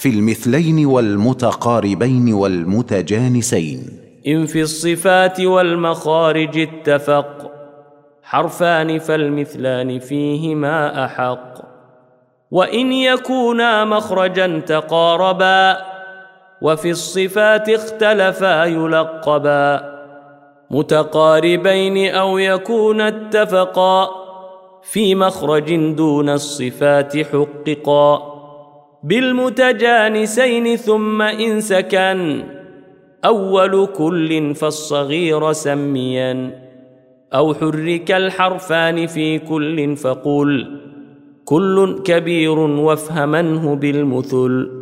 في المثلين والمتقاربين والمتجانسين. إن في الصفات والمخارج اتفق. حرفان فالمثلان فيهما أحق. وإن يكونا مخرجا تقاربا. وفي الصفات اختلفا يلقبا. متقاربين أو يكون اتفقا. في مخرج دون الصفات حققا. بالمتجانسين ثم إن سكن. أول كل فالصغير سميا. أو حرك الحرفان في كل فقل كل كبير وافهمنه بالمثل.